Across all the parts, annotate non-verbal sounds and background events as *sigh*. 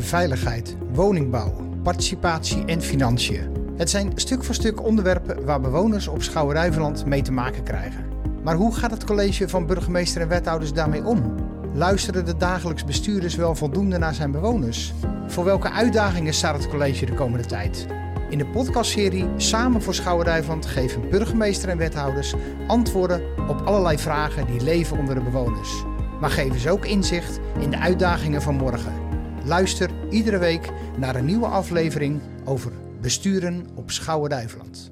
veiligheid, woningbouw, participatie en financiën. Het zijn stuk voor stuk onderwerpen waar bewoners op Schouwen-Duiveland mee te maken krijgen. Maar hoe gaat het college van burgemeester en wethouders daarmee om? Luisteren de dagelijks bestuurders wel voldoende naar zijn bewoners? Voor welke uitdagingen staat het college de komende tijd? In de podcastserie Samen voor Schouwen-Duiveland geven burgemeester en wethouders antwoorden op allerlei vragen die leven onder de bewoners. Maar geven ze ook inzicht in de uitdagingen van morgen. Luister iedere week naar een nieuwe aflevering over besturen op Schouwen-Duiveland.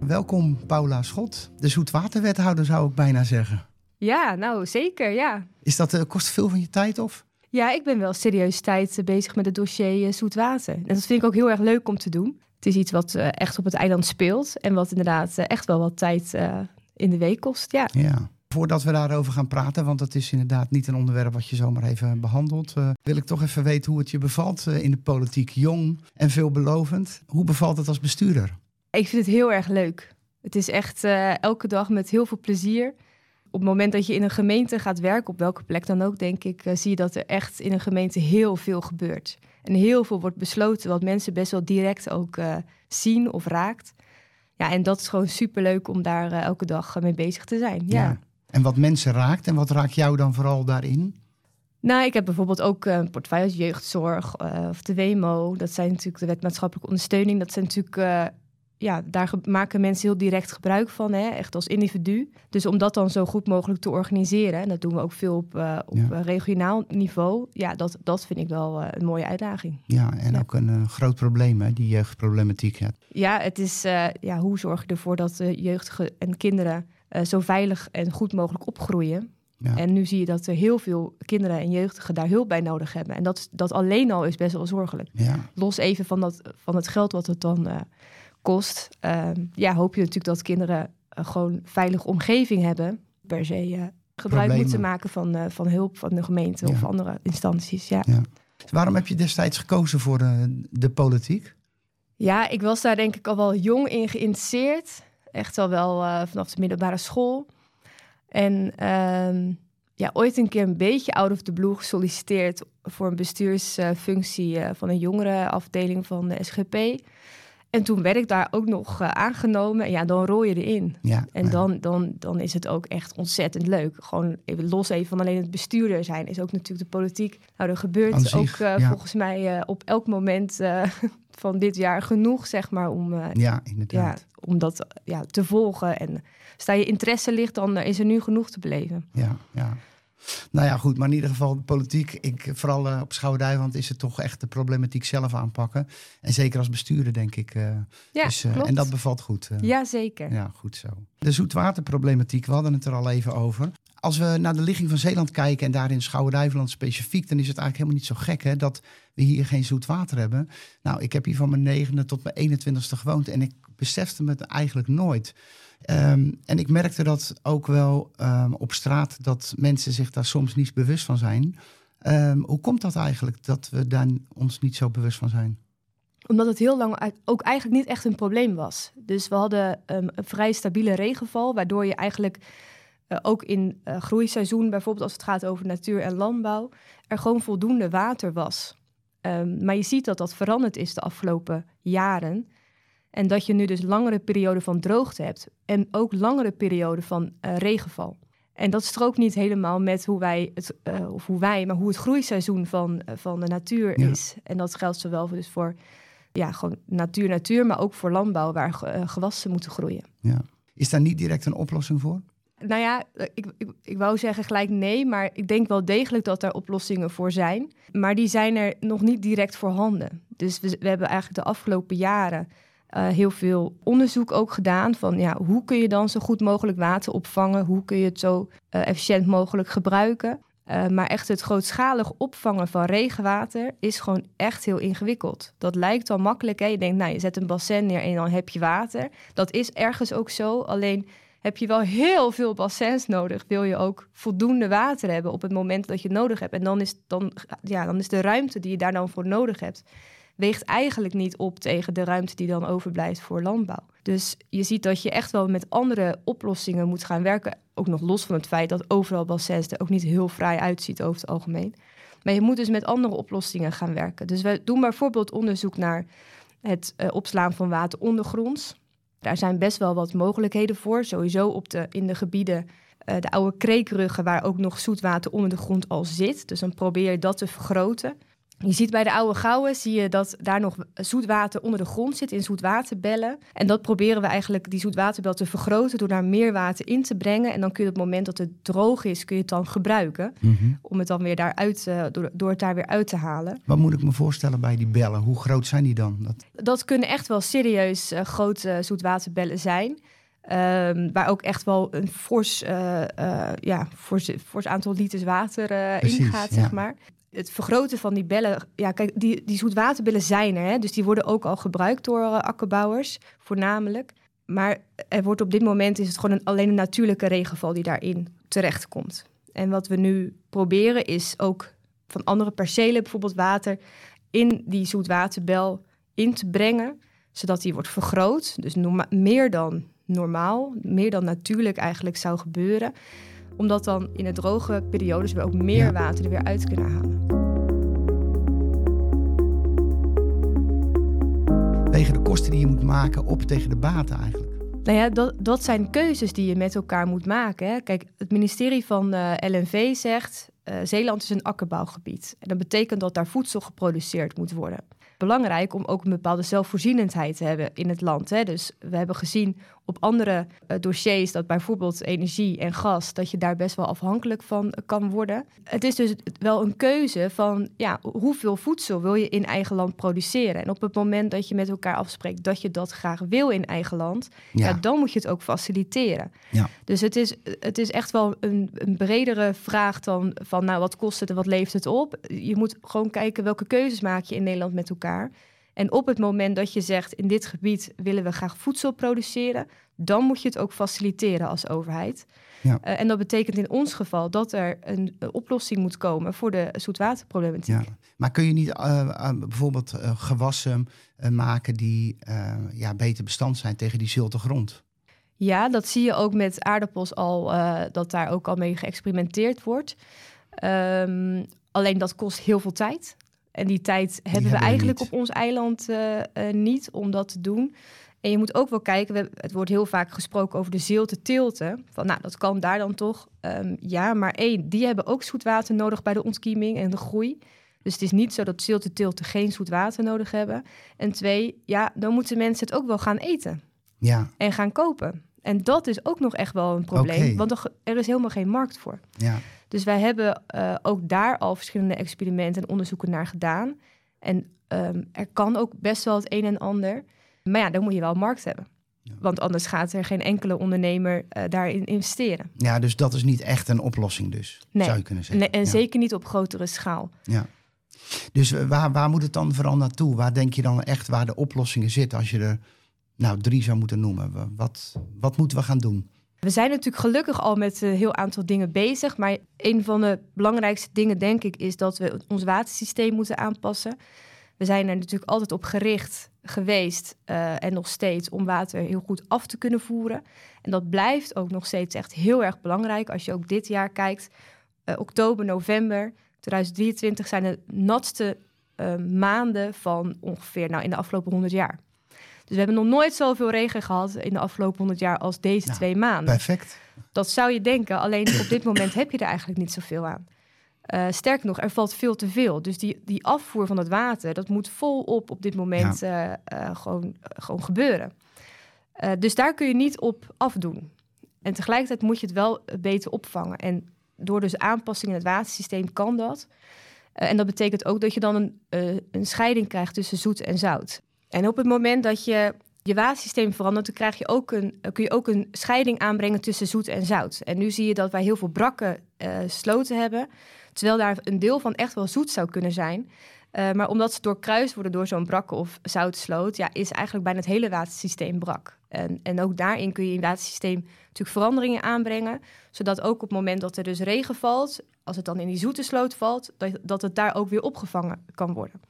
Welkom Paula Schot, de zoetwaterwethouder zou ik bijna zeggen. Ja, nou zeker, ja. Is dat, uh, kost veel van je tijd of? Ja, ik ben wel serieus tijd uh, bezig met het dossier uh, zoetwater. En dat vind ik ook heel erg leuk om te doen. Het is iets wat echt op het eiland speelt en wat inderdaad echt wel wat tijd in de week kost, ja. Ja. Voordat we daarover gaan praten, want dat is inderdaad niet een onderwerp wat je zomaar even behandelt, uh, wil ik toch even weten hoe het je bevalt uh, in de politiek. Jong en veelbelovend. Hoe bevalt het als bestuurder? Ik vind het heel erg leuk. Het is echt uh, elke dag met heel veel plezier. Op het moment dat je in een gemeente gaat werken, op welke plek dan ook, denk ik, zie je dat er echt in een gemeente heel veel gebeurt. En heel veel wordt besloten, wat mensen best wel direct ook zien of raakt. Ja, en dat is gewoon superleuk om daar elke dag mee bezig te zijn. ja. ja. En wat mensen raakt en wat raakt jou dan vooral daarin? Nou, ik heb bijvoorbeeld ook een portefeuille als jeugdzorg uh, of de WMO. Dat zijn natuurlijk de wet maatschappelijke ondersteuning. Dat zijn natuurlijk, uh, ja, daar maken mensen heel direct gebruik van, hè, echt als individu. Dus om dat dan zo goed mogelijk te organiseren, en dat doen we ook veel op, op ja. regionaal niveau, ja, dat, dat vind ik wel een mooie uitdaging. Ja, en ja. ook een groot probleem, hè, die jeugdproblematiek. Ja, ja het is, ja, hoe zorg je ervoor dat jeugdigen en kinderen uh, zo veilig en goed mogelijk opgroeien. Ja. En nu zie je dat er heel veel kinderen en jeugdigen daar hulp bij nodig hebben. En dat, dat alleen al is best wel zorgelijk. Ja. Los even van, dat, van het geld wat het dan uh, kost. Uh, ja, hoop je natuurlijk dat kinderen gewoon veilige omgeving hebben. Per se gebruik Problemen. moeten maken van, van hulp van de gemeente ja. of andere instanties. Ja. Waarom heb je destijds gekozen voor de politiek? Ja, ik was daar denk ik al wel jong in geïnteresseerd. Echt al wel uh, vanaf de middelbare school. En uh, ja, ooit een keer een beetje out of the blue gesolliciteerd voor een bestuursfunctie uh, van een jongerenafdeling van de SGP. En toen werd ik daar ook nog uh, aangenomen. En ja, dan rol je erin. Ja, en ja. dan, dan, dan is het ook echt ontzettend leuk. Gewoon even los even van alleen het bestuurder zijn, is ook natuurlijk de politiek. Nou, er gebeurt ook uh, ja. volgens mij uh, op elk moment *laughs* van dit jaar genoeg, zeg maar, om, ja, inderdaad. Ja, om dat ja, te volgen. En sta je interesse ligt, dan is er nu genoeg te beleven. Ja, ja. Nou ja, goed, maar in ieder geval de politiek, ik, vooral uh, op Schouwdijwand is het toch echt de problematiek zelf aanpakken. En zeker als bestuurder, denk ik. Uh, ja, dus, uh, klopt. En dat bevalt goed. ja, zeker. Ja, goed zo. De zoetwaterproblematiek, we hadden het er al even over. Als we naar de ligging van Zeeland kijken en daarin Schouwen-Duiveland specifiek, dan is het eigenlijk helemaal niet zo gek hè, dat hier geen zoet water hebben. Nou, ik heb hier van mijn negende tot mijn 21ste gewoond en ik besefte me het eigenlijk nooit. Um, en ik merkte dat ook wel um, op straat, dat mensen zich daar soms niet bewust van zijn. Um, hoe komt dat eigenlijk, dat we daar ons niet zo bewust van zijn? Omdat het heel lang ook eigenlijk niet echt een probleem was. Dus we hadden een vrij stabiele regenval, waardoor je eigenlijk uh, ook in uh, groeiseizoen, bijvoorbeeld als het gaat over natuur en landbouw, er gewoon voldoende water was. Maar je ziet dat dat veranderd is de afgelopen jaren. En dat je nu dus langere perioden van droogte hebt. En ook langere perioden van uh, regenval. En dat strookt niet helemaal met hoe wij, het, uh, of hoe wij, maar hoe het groeiseizoen van, uh, van de natuur Ja. is. En dat geldt zowel dus voor ja, gewoon natuur, natuur, maar ook voor landbouw waar ge- gewassen moeten groeien. Ja. Is daar niet direct een oplossing voor? Nou ja, ik, ik, ik wou zeggen gelijk nee, maar ik denk wel degelijk dat er oplossingen voor zijn. Maar die zijn er nog niet direct voorhanden. Dus we, we hebben eigenlijk de afgelopen jaren uh, heel veel onderzoek ook gedaan van ja, hoe kun je dan zo goed mogelijk water opvangen? Hoe kun je het zo uh, efficiënt mogelijk gebruiken? Maar echt het grootschalig opvangen van regenwater is gewoon echt heel ingewikkeld. Dat lijkt wel makkelijk. Hè? Je denkt, nou, je zet een bassin neer en dan heb je water. Dat is ergens ook zo. Alleen heb je wel heel veel bassins nodig. Wil je ook voldoende water hebben op het moment dat je het nodig hebt. En dan is, dan, ja, dan is de ruimte die je daar dan voor nodig hebt weegt eigenlijk niet op tegen de ruimte die dan overblijft voor landbouw. Dus je ziet dat je echt wel met andere oplossingen moet gaan werken. Ook nog los van het feit dat overal bassins er ook niet heel fraai uitziet over het algemeen. Maar je moet dus met andere oplossingen gaan werken. Dus we doen bijvoorbeeld onderzoek naar het uh, opslaan van water ondergronds. Daar zijn best wel wat mogelijkheden voor. Sowieso op de, in de gebieden, uh, de oude kreekruggen, waar ook nog zoetwater onder de grond al zit. Dus dan probeer je dat te vergroten. Je ziet bij de oude gouwen zie je dat daar nog zoetwater onder de grond zit in zoetwaterbellen. En dat proberen we eigenlijk die zoetwaterbel te vergroten door daar meer water in te brengen. En dan kun je op het moment dat het droog is, kun je het dan gebruiken. Mhm. Om het dan weer daaruit, uh, door, door het daar weer uit te halen. Wat moet ik me voorstellen bij die bellen? Hoe groot zijn die dan? Dat, dat kunnen echt wel serieus uh, grote zoetwaterbellen zijn. Um, waar ook echt wel een fors, uh, ja, fors, fors aantal liters water ingaat, zeg maar het vergroten van die bellen. Ja, kijk, die, die zoetwaterbillen zijn er. Hè? Dus die worden ook al gebruikt door uh, akkerbouwers, voornamelijk. Maar er wordt op dit moment is het gewoon een, alleen een natuurlijke regenval die daarin terechtkomt. En wat we nu proberen is ook van andere percelen, bijvoorbeeld water, in die zoetwaterbel in te brengen, zodat die wordt vergroot. Dus meer dan normaal, meer dan natuurlijk eigenlijk zou gebeuren omdat dan in de droge periodes we ook meer water er weer uit kunnen halen. Wegen de kosten die je moet maken op tegen de baten eigenlijk? Nou ja, dat, dat zijn keuzes die je met elkaar moet maken. Hè. Kijk, het ministerie van uh, eh, LNV zegt... Uh, Zeeland is een akkerbouwgebied. En dat betekent dat daar voedsel geproduceerd moet worden belangrijk om ook een bepaalde zelfvoorzienendheid te hebben in het land. Hè. Dus we hebben gezien op andere uh, dossiers dat bijvoorbeeld energie en gas, dat je daar best wel afhankelijk van kan worden. Het is dus wel een keuze van ja, hoeveel voedsel wil je in eigen land produceren. En op het moment dat je met elkaar afspreekt dat je dat graag wil in eigen land, ja. ja dan moet je het ook faciliteren. Ja. Dus het is, het is echt wel een, een bredere vraag dan van nou wat kost het en wat levert het op. Je moet gewoon kijken welke keuzes maak je in Nederland met elkaar. En op het moment dat je zegt, in dit gebied willen we graag voedsel produceren, dan moet je het ook faciliteren als overheid. Ja. Uh, en dat betekent in ons geval dat er een, oplossing moet komen voor de zoetwaterproblematiek. Ja. Maar kun je niet uh, bijvoorbeeld gewassen maken die ja, beter bestand zijn tegen die zilte grond? Ja, dat zie je ook met aardappels al, dat daar ook al mee geëxperimenteerd wordt. Um, alleen dat kost heel veel tijd. En die tijd hebben we eigenlijk op ons eiland uh, uh, niet om dat te doen. En je moet ook wel kijken, we, het wordt heel vaak gesproken over de zilte tilten. Van nou, dat kan daar dan toch. Um, ja, maar één, die hebben ook zoet water nodig bij de ontkieming en de groei. Dus het is niet zo dat zilte tilten geen zoet water nodig hebben. En twee, ja, dan moeten mensen het ook wel gaan eten. Ja. En gaan kopen. En dat is ook nog echt wel een probleem, okay. want er is helemaal geen markt voor. Ja. Dus wij hebben uh, ook daar al verschillende experimenten en onderzoeken naar gedaan. En um, er kan ook best wel het een en ander. Maar ja, dan moet je wel markt hebben. Ja. Want anders gaat er geen enkele ondernemer uh, daarin investeren. Ja, dus dat is niet echt een oplossing dus, nee. zou je kunnen zeggen. Nee, en ja. zeker niet op grotere schaal. Ja. Dus waar, waar moet het dan vooral naartoe? Waar denk je dan echt waar de oplossingen zitten als je er nou, drie zou moeten noemen? Wat, wat moeten we gaan doen? We zijn natuurlijk gelukkig al met een heel aantal dingen bezig. Maar een van de belangrijkste dingen, denk ik, is dat we ons watersysteem moeten aanpassen. We zijn er natuurlijk altijd op gericht geweest uh, en nog steeds om water heel goed af te kunnen voeren. En dat blijft ook nog steeds echt heel erg belangrijk. Als je ook dit jaar kijkt, uh, oktober, november 2023 zijn de natste maanden van ongeveer nou, in de afgelopen 100 jaar. Dus we hebben nog nooit zoveel regen gehad in de afgelopen 100 jaar als deze nou, twee maanden. Perfect. Dat zou je denken, alleen op dit moment heb je er eigenlijk niet zoveel aan. Uh, sterker nog, er valt veel te veel. Dus die, die afvoer van het water, dat moet volop op dit moment ja. uh, uh, gewoon, gewoon gebeuren. dus daar kun je niet op afdoen. En tegelijkertijd moet je het wel beter opvangen. En door dus aanpassingen in het watersysteem kan dat. en dat betekent ook dat je dan een, een scheiding krijgt tussen zoet en zout. En op het moment dat je je watersysteem verandert, dan krijg je ook een, kun je ook een scheiding aanbrengen tussen zoet en zout. En nu zie je dat wij heel veel brakke uh, sloten hebben, terwijl daar een deel van echt wel zoet zou kunnen zijn. Uh, maar omdat ze doorkruist worden door zo'n brakke of zoutsloot, ja, is eigenlijk bijna het hele watersysteem brak. En, en ook daarin kun je in het watersysteem natuurlijk veranderingen aanbrengen, zodat ook op het moment dat er dus regen valt, als het dan in die zoete sloot valt, dat, dat het daar ook weer opgevangen kan worden.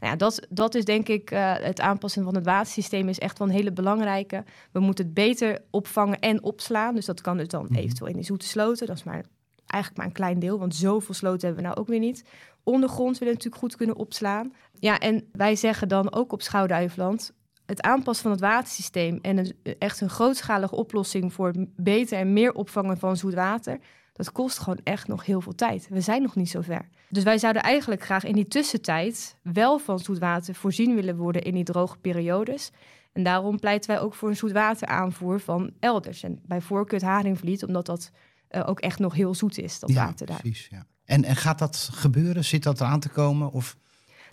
Nou ja, dat, dat is denk ik uh, het aanpassen van het watersysteem is echt wel een hele belangrijke. We moeten het beter opvangen en opslaan. Dus dat kan dus dan -hmm. eventueel in de zoete sloten. Dat is maar eigenlijk maar een klein deel, want zoveel sloten hebben we nou ook weer niet. ondergrond willen natuurlijk goed kunnen opslaan. Ja, en wij zeggen dan ook op Schouwduiveland... het aanpassen van het watersysteem... en een, echt een grootschalige oplossing voor beter en meer opvangen van zoet water... dat kost gewoon echt nog heel veel tijd. We zijn nog niet zo ver. Dus wij zouden eigenlijk graag in die tussentijd... wel van zoet water voorzien willen worden in die droge periodes... En daarom pleiten wij ook voor een zoetwateraanvoer van elders. En bij voorkeur het Haringvliet, omdat dat uh, ook echt nog heel zoet is, dat ja, water daar. Precies, ja. En, en gaat dat gebeuren? Zit dat eraan te komen? Of...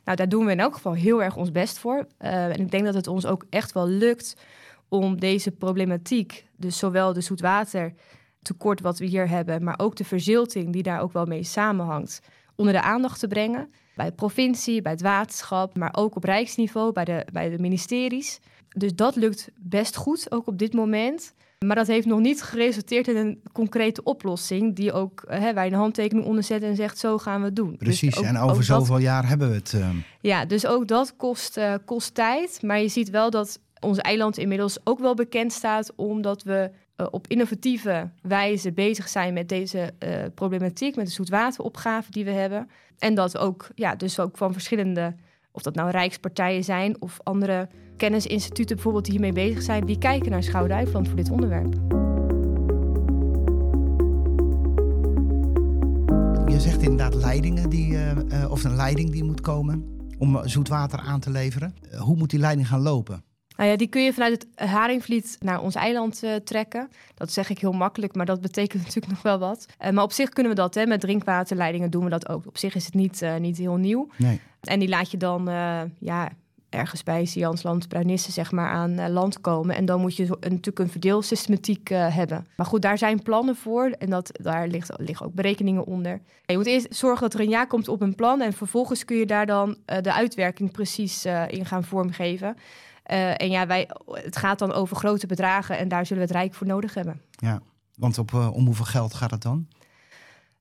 Nou, daar doen we in elk geval heel erg ons best voor. Uh, en ik denk dat het ons ook echt wel lukt om deze problematiek, dus zowel de zoetwatertekort wat we hier hebben, maar ook de verzilting die daar ook wel mee samenhangt, onder de aandacht te brengen. Bij de provincie, bij het waterschap, maar ook op rijksniveau, bij de, bij de ministeries. Dus dat lukt best goed, ook op dit moment. Maar dat heeft nog niet geresulteerd in een concrete oplossing die ook hè, wij een handtekening onderzetten en zegt zo gaan we het doen. Dus Precies, dus ook, en over zoveel jaar hebben we het. Uh... Ja, dus ook dat kost, uh, kost tijd. Maar je ziet wel dat ons eiland inmiddels ook wel bekend staat omdat we uh, op innovatieve wijze bezig zijn met deze problematiek, met de zoetwateropgave die we hebben. En dat ook, ja, dus ook van verschillende, of dat nou rijkspartijen zijn of andere kennisinstituten bijvoorbeeld die hiermee bezig zijn, die kijken naar Schouwduiveland voor dit onderwerp. Je zegt inderdaad leidingen die, uh, of een leiding die moet komen om zoetwater aan te leveren. Hoe moet die leiding gaan lopen? Nou ja, die kun je vanuit het Haringvliet naar ons eiland uh, trekken. Dat zeg ik heel makkelijk, maar dat betekent *laughs* natuurlijk nog wel wat. maar op zich kunnen we dat, hè, met drinkwaterleidingen doen we dat ook. Op zich is het niet, niet heel nieuw. Nee. En die laat je dan ja, ergens bij Jansland, Bruinisse zeg maar, aan land komen. En dan moet je een, natuurlijk een verdeelsystematiek uh, hebben. Maar goed, daar zijn plannen voor en dat, daar ligt, liggen ook berekeningen onder. En je moet eerst zorgen dat er een ja komt op een plan en vervolgens kun je daar dan uh, de uitwerking precies in gaan vormgeven. En ja, wij, het gaat dan over grote bedragen en daar zullen we het Rijk voor nodig hebben. Ja, want op, om hoeveel geld gaat het dan?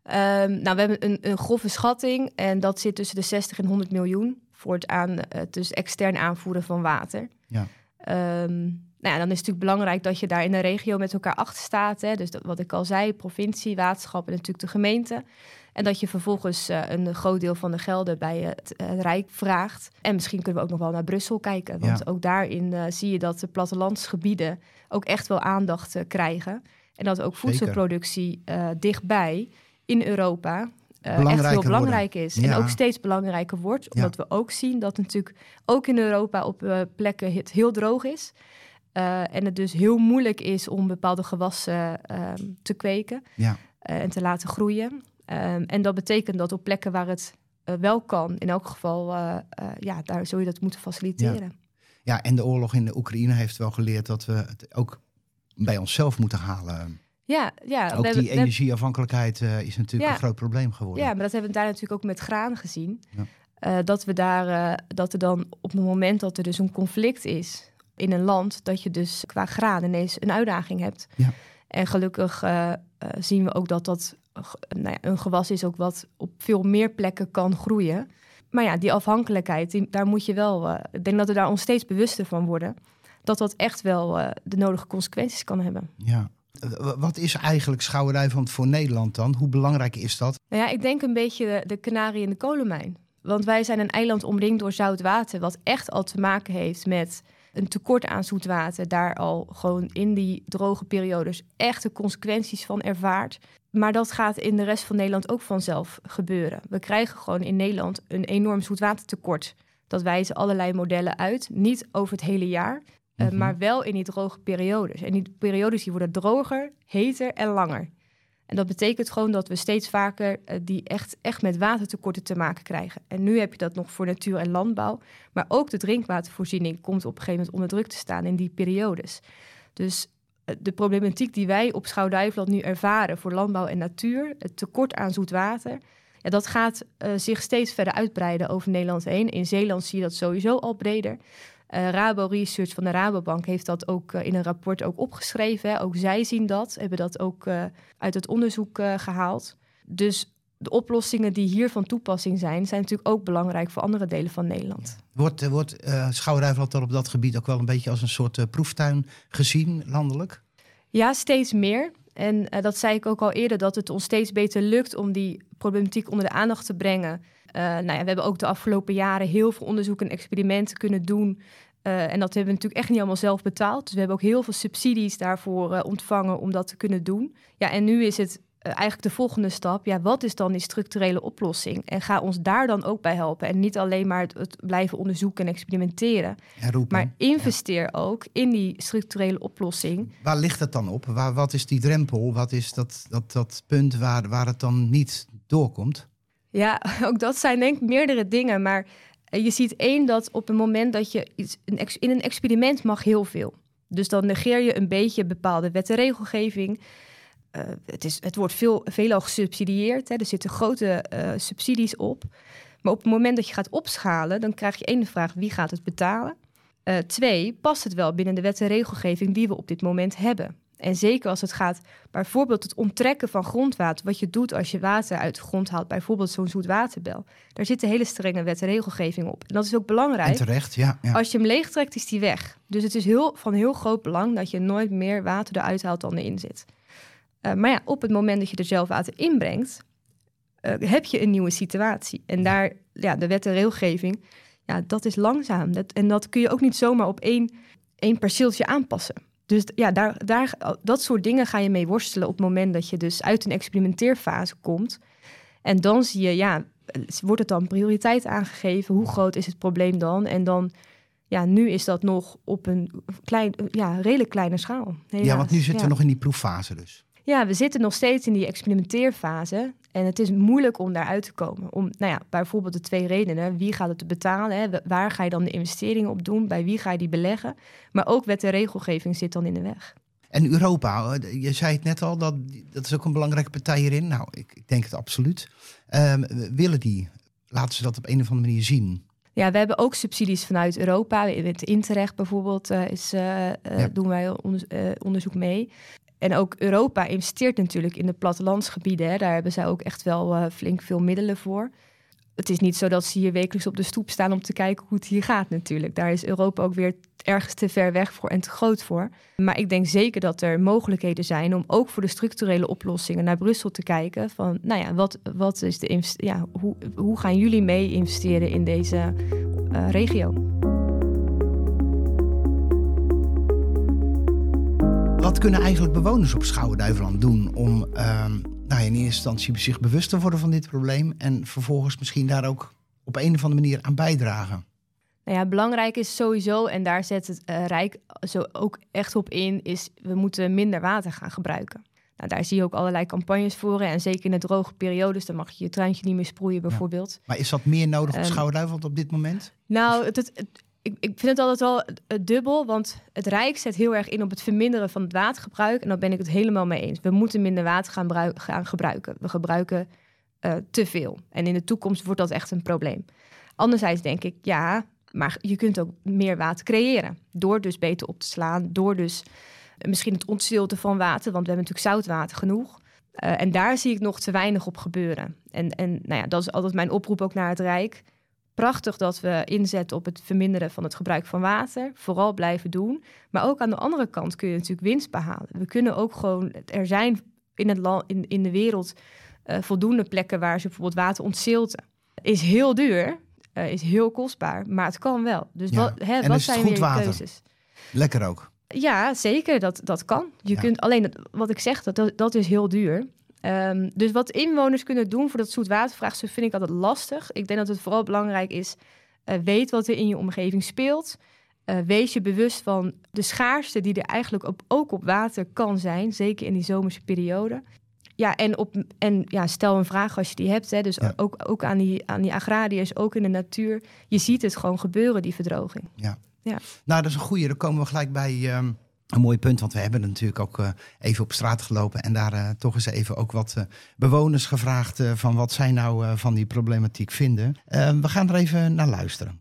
Um, nou, we hebben een, een grove schatting en dat zit tussen de 60 en 100 miljoen voor het, aan, het dus extern aanvoeren van water. Ja. Um, nou ja, dan is het natuurlijk belangrijk dat je daar in de regio met elkaar achter staat. Hè? Dus dat, wat ik al zei, provincie, waterschap en natuurlijk de gemeente. En dat je vervolgens uh, een groot deel van de gelden bij het, het, Rijk vraagt. En misschien kunnen we ook nog wel naar Brussel kijken. Want ja. ook daarin uh, zie je dat de plattelandsgebieden ook echt wel aandacht krijgen. En dat ook voedselproductie dichtbij in Europa echt heel belangrijk worden. is. Ja. En ook steeds belangrijker wordt. Omdat ja. we ook zien dat natuurlijk ook in Europa op plekken het heel droog is. En het dus heel moeilijk is om bepaalde gewassen te kweken ja. en te laten groeien. En dat betekent dat op plekken waar het wel kan, in elk geval, ja, daar zul je dat moeten faciliteren. Ja. en de oorlog in de Oekraïne heeft wel geleerd dat we het ook bij onszelf moeten halen. Ja, ja. Ook die energieafhankelijkheid is natuurlijk ja, een groot probleem geworden. Ja, maar dat hebben we daar natuurlijk ook met graan gezien. Ja. Dat we daar, dat er dan op het moment dat er dus een conflict is in een land, dat je dus qua graan ineens een uitdaging hebt. Ja. En gelukkig zien we ook dat dat nou ja, een gewas is ook wat op veel meer plekken kan groeien. Maar ja, die afhankelijkheid, die, daar moet je wel. ik denk dat we daar ons steeds bewuster van worden. Dat dat echt wel de nodige consequenties kan hebben. Ja. Wat is eigenlijk Schouwerijvand voor Nederland dan? Hoe belangrijk is dat? Nou ja, ik denk een beetje de, de kanarie in de kolenmijn. Want wij zijn een eiland omringd door zout water, wat echt al te maken heeft met een tekort aan zoet water. Daar al gewoon in die droge periodes echte consequenties van ervaart. Maar dat gaat in de rest van Nederland ook vanzelf gebeuren. We krijgen gewoon in Nederland een enorm zoetwatertekort. Dat wijzen allerlei modellen uit. Niet over het hele jaar, uh, mm-hmm. maar wel in die droge periodes. En die periodes die worden droger, heter en langer. En dat betekent gewoon dat we steeds vaker uh, die echt, echt met watertekorten te maken krijgen. En nu heb je dat nog voor natuur en landbouw. Maar ook de drinkwatervoorziening komt op een gegeven moment onder druk te staan in die periodes. Dus de problematiek die wij op Schouwduiveland nu ervaren voor landbouw en natuur, het tekort aan zoet water, ja, dat gaat zich steeds verder uitbreiden over Nederland heen. In Zeeland zie je dat sowieso al breder. Uh, Rabo Research van de Rabobank heeft dat ook uh, in een rapport ook opgeschreven. Ook zij zien dat, hebben dat ook uit het onderzoek gehaald. Dus de oplossingen die hier van toepassing zijn, zijn natuurlijk ook belangrijk voor andere delen van Nederland. Wordt, wordt uh, Schouwrijvland dan op dat gebied ook wel een beetje als een soort proeftuin gezien landelijk? Ja, steeds meer. En dat zei ik ook al eerder, dat het ons steeds beter lukt om die problematiek onder de aandacht te brengen. nou ja, we hebben ook de afgelopen jaren heel veel onderzoek en experimenten kunnen doen. en dat hebben we natuurlijk echt niet allemaal zelf betaald. Dus we hebben ook heel veel subsidies daarvoor ontvangen om dat te kunnen doen. Ja, en nu is het eigenlijk de volgende stap. Ja, wat is dan die structurele oplossing? En ga ons daar dan ook bij helpen. En niet alleen maar het, blijven onderzoeken en experimenteren. maar investeer ook in die structurele oplossing. Waar ligt het dan op? Waar, wat is die drempel? Wat is dat, dat, dat punt waar, waar het dan niet doorkomt? Ja, *laughs* ook dat zijn denk ik meerdere dingen. Maar eh, je ziet één dat op het moment dat je iets, in een experiment mag heel veel. Dus dan negeer je een beetje bepaalde wet en regelgeving. Eh, het, is, het wordt veel, veelal gesubsidieerd. Hè. Er zitten grote uh, subsidies op. Maar op het moment dat je gaat opschalen, dan krijg je één de vraag: wie gaat het betalen? Uh, twee, past het wel binnen de wet en regelgeving die we op dit moment hebben? En zeker als het gaat bijvoorbeeld het onttrekken van grondwater, wat je doet als je water uit de grond haalt, bijvoorbeeld zo'n zoetwaterbel. Daar zit een hele strenge wet en regelgeving op. En dat is ook belangrijk. En terecht, ja, ja. Als je hem leegtrekt, is die weg. Dus het is heel, van heel groot belang dat je nooit meer water eruit haalt dan erin zit. Uh, maar ja, op het moment dat je er zelf water inbrengt, uh, heb je een nieuwe situatie. En daar, ja, de wet en regelgeving, ja, dat is langzaam. Dat, en dat kun je ook niet zomaar op één, één perceeltje aanpassen. Dus ja, daar, daar, dat soort dingen ga je mee worstelen op het moment dat je dus uit een experimenteerfase komt. En dan zie je, ja, wordt het dan prioriteit aangegeven? Hoe groot is het probleem dan? En dan, ja, nu is dat nog op een klein, ja, redelijk kleine schaal. Ja, want nu zitten we nog in die proeffase dus. Ja, we zitten nog steeds in die experimenteerfase. En het is moeilijk om daaruit te komen. Om, nou ja, bijvoorbeeld de twee redenen. Wie gaat het betalen? Hè? Waar ga je dan de investeringen op doen? Bij wie ga je die beleggen? Maar ook wet en regelgeving zit dan in de weg. En Europa, je zei het net al, dat, dat is ook een belangrijke partij hierin. Nou, ik, ik denk het absoluut. Um, willen die, laten ze dat op een of andere manier zien? Ja, we hebben ook subsidies vanuit Europa. In het Interreg bijvoorbeeld uh, is, uh, uh, doen wij onderzoek mee. En ook Europa investeert natuurlijk in de plattelandsgebieden. Hè. Daar hebben zij ook echt wel uh, flink veel middelen voor. Het is niet zo dat ze hier wekelijks op de stoep staan om te kijken hoe het hier gaat natuurlijk. Daar is Europa ook weer ergens te ver weg voor en te groot voor. Maar ik denk zeker dat er mogelijkheden zijn om ook voor de structurele oplossingen naar Brussel te kijken. Van, nou ja, wat, wat is de ja, hoe, hoe gaan jullie mee investeren in deze uh, regio? Wat kunnen eigenlijk bewoners op Schouwen-Duiveland doen om uh, nou, in eerste instantie zich bewust te worden van dit probleem en vervolgens misschien daar ook op een of andere manier aan bijdragen? Nou ja, belangrijk is sowieso, en daar zet het uh, Rijk zo ook echt op in, is we moeten minder water gaan gebruiken. Nou, daar zie je ook allerlei campagnes voor. En zeker in de droge periodes, dan mag je je tuintje niet meer sproeien bijvoorbeeld. Maar is dat meer nodig op um, Schouwen-Duiveland op dit moment? Nou, het, het, ik, ik vind het altijd wel dubbel, want het Rijk zet heel erg in op het verminderen van het watergebruik. En daar ben ik het helemaal mee eens. We moeten minder water gaan, gaan gebruiken. We gebruiken uh, te veel. En in de toekomst wordt dat echt een probleem. Anderzijds denk ik, ja, maar je kunt ook meer water creëren. Door dus beter op te slaan, door dus misschien het ontstilten van water, want we hebben natuurlijk zoutwater genoeg. Uh, en daar zie ik nog te weinig op gebeuren. En, en nou ja, dat is altijd mijn oproep ook naar het Rijk prachtig dat we inzetten op het verminderen van het gebruik van water. Vooral blijven doen. Maar ook aan de andere kant kun je natuurlijk winst behalen. We kunnen ook gewoon, er zijn in, het land, in, in de wereld uh, voldoende plekken waar ze bijvoorbeeld water ontzilten. Is heel duur, uh, is heel kostbaar, maar het kan wel. Dus ja. wat, hè, wat zijn weer de keuzes? Lekker ook. Ja, zeker, dat, dat kan. Je ja. kunt alleen, wat ik zeg, dat, dat is heel duur. Um, dus wat inwoners kunnen doen voor dat zoetwatervraagstuk vind ik altijd lastig. Ik denk dat het vooral belangrijk is, uh, weet wat er in je omgeving speelt. Uh, wees je bewust van de schaarste die er eigenlijk op, ook op water kan zijn, zeker in die zomerse periode. Ja, en, op, en ja, stel een vraag als je die hebt. Hè, dus ja. ook, ook aan, die, aan die agrariërs, ook in de natuur. Je ziet het gewoon gebeuren, die verdroging. Ja. ja. Nou, dat is een goede. Dan komen we gelijk bij... Um een mooi punt, want we hebben natuurlijk ook uh, even op straat gelopen en daar uh, toch eens even ook wat uh, bewoners gevraagd van wat zij nou van die problematiek vinden. we gaan er even naar luisteren.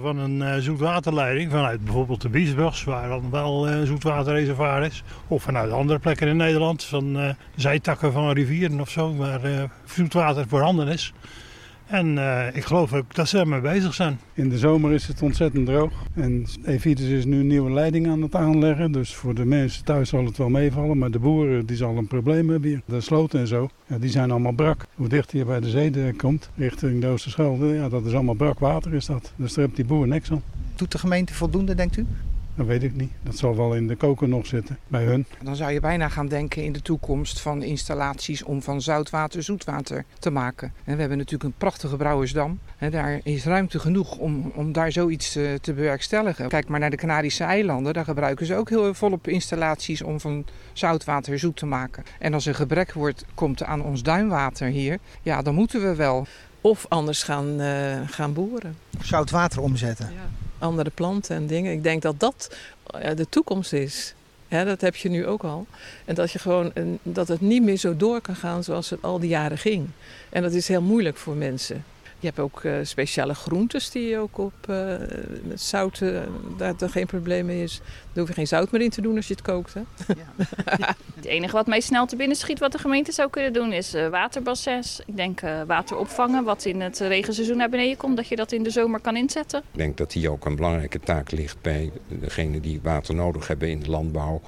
Van een zoetwaterleiding vanuit bijvoorbeeld de Biesbos, waar dan wel een zoetwaterreservoir is. Of vanuit andere plekken in Nederland, van zijtakken van rivieren of zo, waar zoetwater voorhanden is. En uh, ik geloof ook dat ze ermee bezig zijn. In de zomer is het ontzettend droog. En Evitus is nu een nieuwe leiding aan het aanleggen. Dus voor de mensen thuis zal het wel meevallen. Maar de boeren die zal een probleem hebben hier. De sloten en zo, ja, die zijn allemaal brak. Hoe dichter je bij de zee komt, richting de Oosterschelde, ja, dat is allemaal brak water is dat. Dus daar heeft die boer niks aan. Doet de gemeente voldoende, denkt u? Dat weet ik niet. Dat zal wel in de koker nog zitten, bij hun. Dan zou je bijna gaan denken in de toekomst van installaties om van zoutwater zoetwater te maken. En we hebben natuurlijk een prachtige brouwersdam. daar is ruimte genoeg om, om daar zoiets te, te bewerkstelligen. Kijk maar naar de Canarische eilanden. Daar gebruiken ze ook heel volop installaties om van zoutwater zoet te maken. En als er gebrek wordt, komt aan ons duinwater hier, ja, dan moeten we wel. Of anders gaan, uh, gaan boeren. Zoutwater omzetten. Ja andere planten en dingen. Ik denk dat dat de toekomst is. dat heb je nu ook al. En dat, je gewoon, dat het niet meer zo door kan gaan zoals het al die jaren ging. En dat is heel moeilijk voor mensen. Je hebt ook uh, speciale groentes die je ook op uh, met zout, uh, daar er geen probleem mee is. Daar hoef je geen zout meer in te doen als je het kookt. Hè? Ja. *laughs* het enige wat mij snel te binnen schiet wat de gemeente zou kunnen doen is waterbassins. Ik denk water opvangen wat in het regenseizoen naar beneden komt. Dat je dat in de zomer kan inzetten. Ik denk dat hier ook een belangrijke taak ligt bij degenen die water nodig hebben in de landbouw.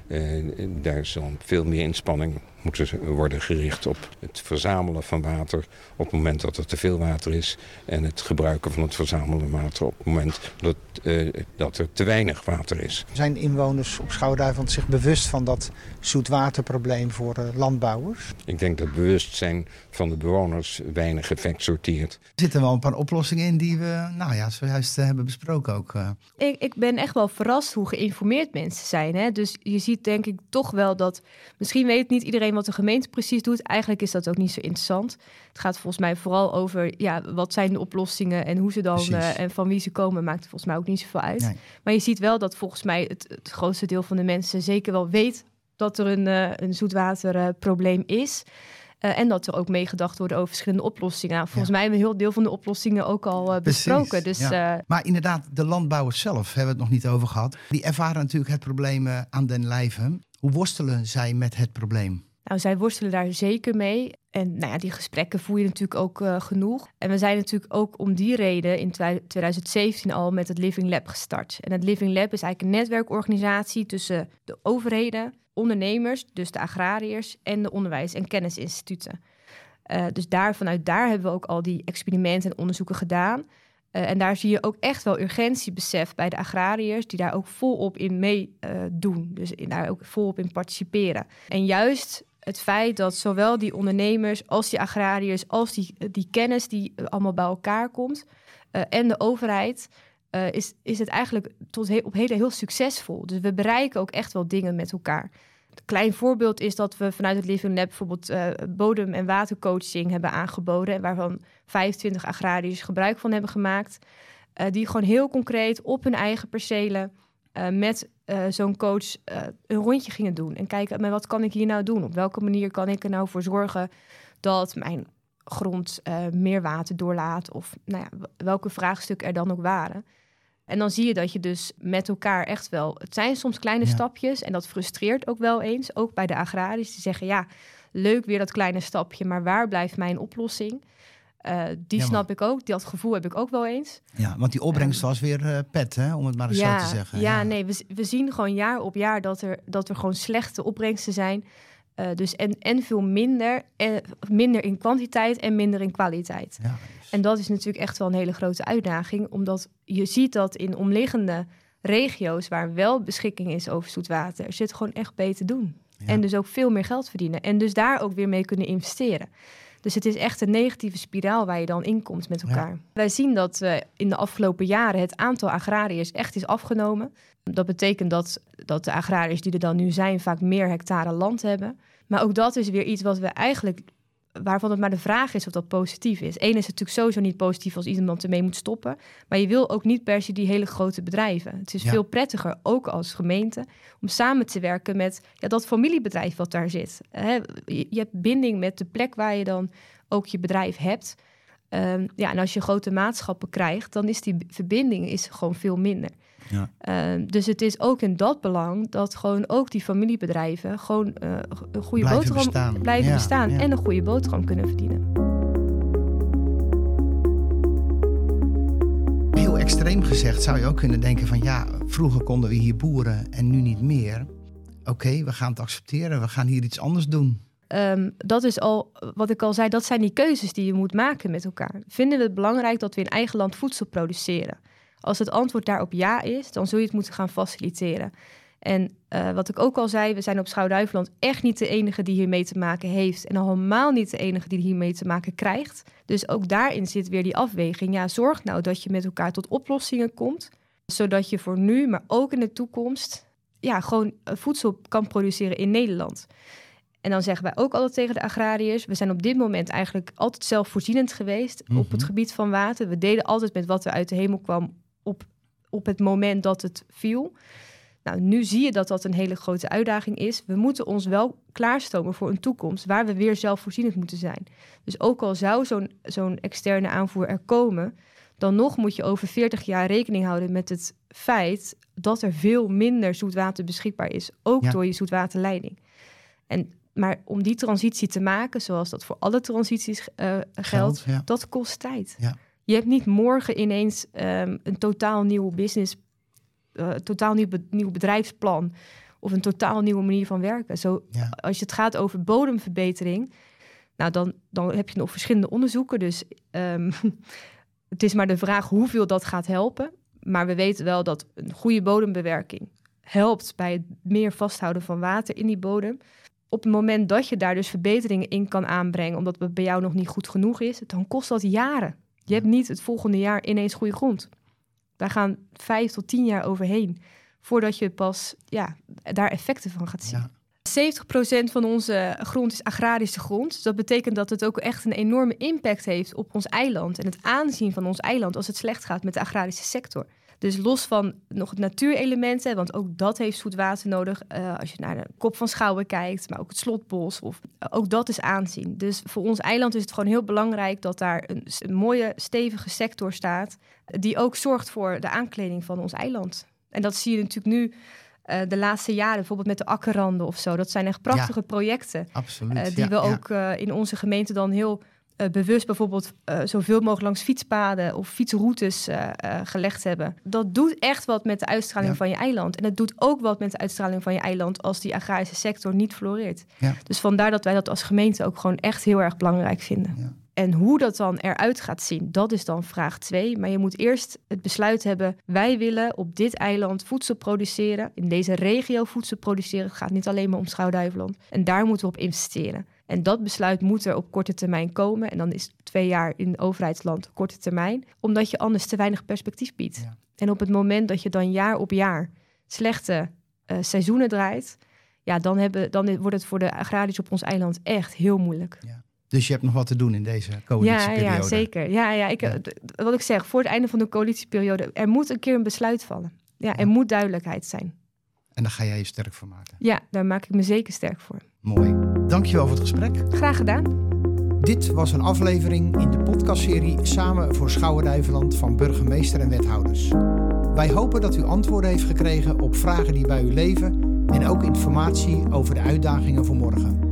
daar is dan veel meer inspanning moeten worden gericht op het verzamelen van water op het moment dat er te veel water is. En het gebruiken van het verzamelde water op het moment dat, uh, dat er te weinig water is. Zijn inwoners op Schouwduivend zich bewust van dat zoetwaterprobleem voor uh, landbouwers? Ik denk dat bewustzijn van de bewoners weinig effect sorteert. Er zitten wel een paar oplossingen in die we nou ja, zojuist uh, hebben besproken ook. Ik, ik ben echt wel verrast hoe geïnformeerd mensen zijn. Hè? Dus je ziet denk ik toch wel dat... Misschien weet niet iedereen wat de gemeente precies doet. Eigenlijk is dat ook niet zo interessant. Het gaat volgens mij vooral over ja, wat zijn de oplossingen en hoe ze dan uh, en van wie ze komen, maakt volgens mij ook niet zoveel uit. Maar je ziet wel dat volgens mij het, het, grootste deel van de mensen zeker wel weet dat er een, uh, een zoetwaterprobleem is. Uh, en dat er ook meegedacht wordt over verschillende oplossingen. Nou, volgens mij hebben we een heel deel van de oplossingen ook al uh, besproken. Dus, ja. maar inderdaad, de landbouwers zelf hebben we het nog niet over gehad. Die ervaren natuurlijk het probleem aan den lijve. Hoe worstelen zij met het probleem? Nou, zij worstelen daar zeker mee. En nou ja, die gesprekken voer je natuurlijk ook uh, genoeg. En we zijn natuurlijk ook om die reden in 2017 al met het Living Lab gestart. En het Living Lab is eigenlijk een netwerkorganisatie tussen de overheden, ondernemers, dus de agrariërs en de onderwijs- en kennisinstituten. Uh, dus daar, vanuit daar hebben we ook al die experimenten en onderzoeken gedaan. Uh, en daar zie je ook echt wel urgentiebesef bij de agrariërs, die daar ook volop in meedoen. Uh, dus daar ook volop in participeren. En juist het feit dat zowel die ondernemers als die agrariërs, als die, die kennis die allemaal bij elkaar komt uh, en de overheid, uh, is, is het eigenlijk tot op heden heel succesvol. Dus we bereiken ook echt wel dingen met elkaar. Een klein voorbeeld is dat we vanuit het Living Lab bijvoorbeeld bodem- en watercoaching hebben aangeboden, waarvan 25 agrariërs gebruik van hebben gemaakt. die gewoon heel concreet op hun eigen percelen uh, met uh, zo'n coach uh, een rondje gingen doen. En kijken, maar wat kan ik hier nou doen? Op welke manier kan ik er nou voor zorgen dat mijn grond meer water doorlaat? Of nou ja, welke vraagstukken er dan ook waren. En dan zie je dat je dus met elkaar echt wel... Het zijn soms kleine ja. stapjes en dat frustreert ook wel eens. Ook bij de agrariërs die zeggen, ja, leuk weer dat kleine stapje... maar waar blijft mijn oplossing? Uh, die ja, snap ik ook. Dat gevoel heb ik ook wel eens. Ja, want die opbrengst um, was weer uh, pet, hè, om het maar eens ja, zo te zeggen. Ja, ja, nee, we, we zien gewoon jaar op jaar dat er, dat er gewoon slechte opbrengsten zijn. Uh, dus en, en veel minder, en, minder in kwantiteit en minder in kwaliteit. Ja, dus. En dat is natuurlijk echt wel een hele grote uitdaging, omdat je ziet dat in omliggende regio's waar wel beschikking is over zoetwater, zit gewoon echt beter doen. En dus ook veel meer geld verdienen. En dus daar ook weer mee kunnen investeren. Dus het is echt een negatieve spiraal waar je dan in komt met elkaar. Ja. Wij zien dat uh, in de afgelopen jaren het aantal agrariërs echt is afgenomen. Dat betekent dat, dat de agrariërs die er dan nu zijn vaak meer hectare land hebben. Maar ook dat is weer iets wat we eigenlijk waarvan het maar de vraag is of dat positief is. Eén is het natuurlijk sowieso niet positief als iemand ermee moet stoppen. Maar je wil ook niet per se die hele grote bedrijven. Het is ja. veel prettiger, ook als gemeente, om samen te werken met ja, dat familiebedrijf wat daar zit. He, je, je, hebt binding met de plek waar je dan ook je bedrijf hebt. Um, ja, en als je grote maatschappen krijgt, dan is die verbinding is gewoon veel minder. Ja. Uh, dus het is ook in dat belang dat gewoon ook die familiebedrijven gewoon uh, een goede blijven boterham bestaan. blijven ja, bestaan ja. en een goede boterham kunnen verdienen. extreem gezegd zou je ook kunnen denken van ja, vroeger konden we hier boeren en nu niet meer. Oké, we gaan het accepteren, we gaan hier iets anders doen. Ehm, dat is al, wat ik al zei, dat zijn die keuzes die je moet maken met elkaar. Vinden we het belangrijk dat we in eigen land voedsel produceren? Als het antwoord daarop ja is, dan zul je het moeten gaan faciliteren. En uh, wat ik ook al zei, we zijn op Schouw-Duiveland echt niet de enige die hiermee te maken heeft. En al helemaal niet de enige die hiermee te maken krijgt. Dus ook daarin zit weer die afweging. Ja, zorg nou dat je met elkaar tot oplossingen komt. Zodat je voor nu, maar ook in de toekomst, ja, gewoon voedsel kan produceren in Nederland. En dan zeggen wij ook altijd tegen de agrariërs: we zijn op dit moment eigenlijk altijd zelfvoorzienend geweest op het mhm. gebied van water. We deden altijd met wat er uit de hemel kwam op, op het moment dat het viel. Nou, nu zie je dat dat een hele grote uitdaging is. We moeten ons wel klaarstomen voor een toekomst waar we weer zelfvoorzienend moeten zijn. Dus ook al zou zo'n zo'n externe aanvoer er komen, dan nog moet je over 40 jaar rekening houden met het feit dat er veel minder zoetwater beschikbaar is, ook door je zoetwaterleiding. En maar om die transitie te maken, zoals dat voor alle transities uh, geldt, dat kost tijd. Ja. Je hebt niet morgen ineens um, een totaal nieuw business, uh, totaal nieuw, nieuw bedrijfsplan of een totaal nieuwe manier van werken. Zo, Als je het gaat over bodemverbetering, nou dan, dan heb je nog verschillende onderzoeken. Dus um, *laughs* het is maar de vraag hoeveel dat gaat helpen. Maar we weten wel dat een goede bodembewerking helpt bij het meer vasthouden van water in die bodem op het moment dat je daar dus verbeteringen in kan aanbrengen, omdat het bij jou nog niet goed genoeg is, dan kost dat jaren. Je hebt niet het volgende jaar ineens goede grond. Daar gaan vijf tot tien jaar overheen voordat je pas ja, daar effecten van gaat zien. 70% van onze grond is agrarische grond. Dus dat betekent dat het ook echt een enorme impact heeft op ons eiland en het aanzien van ons eiland als het slecht gaat met de agrarische sector. Dus los van nog natuurelementen, want ook dat heeft zoet water nodig. Uh, als je naar de kop van Schouwen kijkt, maar ook het slotbos, of, uh, ook dat is aanzien. Dus voor ons eiland is het gewoon heel belangrijk dat daar een, een mooie, stevige sector staat, die ook zorgt voor de aankleding van ons eiland. En dat zie je natuurlijk nu uh, de laatste jaren, bijvoorbeeld met de akkerranden of zo. Dat zijn echt prachtige projecten. Absoluut. die we ook in onze gemeente dan heel bewust bijvoorbeeld zoveel mogelijk langs fietspaden of fietsroutes gelegd hebben. Dat doet echt wat met de uitstraling van je eiland. En het doet ook wat met de uitstraling van je eiland als die agrarische sector niet floreert. Dus vandaar dat wij dat als gemeente ook gewoon echt heel erg belangrijk vinden. En hoe dat dan eruit gaat zien, dat is dan vraag twee. Maar je moet eerst het besluit hebben: wij willen op dit eiland voedsel produceren, in deze regio voedsel produceren. Het gaat niet alleen maar om Schouwduiveland. En daar moeten we op investeren. En dat besluit moet er op korte termijn komen. En dan is twee jaar in overheidsland korte termijn, omdat je anders te weinig perspectief biedt. En op het moment dat je dan jaar op jaar slechte uh, seizoenen draait, ja, dan, hebben, dan wordt het voor de agrariërs op ons eiland echt heel moeilijk. Ja. Dus je hebt nog wat te doen in deze coalitieperiode. Ja, ja zeker. Ja, ja, ik, ja. Wat ik zeg, voor het einde van de coalitieperiode, er moet een keer een besluit vallen. Ja, er moet duidelijkheid zijn. En daar ga jij je sterk voor maken. Ja, daar maak ik me zeker sterk voor. Mooi. Dankjewel voor het gesprek. Graag gedaan. Dit was een aflevering in de podcastserie Samen voor Schouwen-Duiveland van burgemeester en wethouders. Wij hopen dat u antwoorden heeft gekregen op vragen die bij u leven en ook informatie over de uitdagingen voor morgen.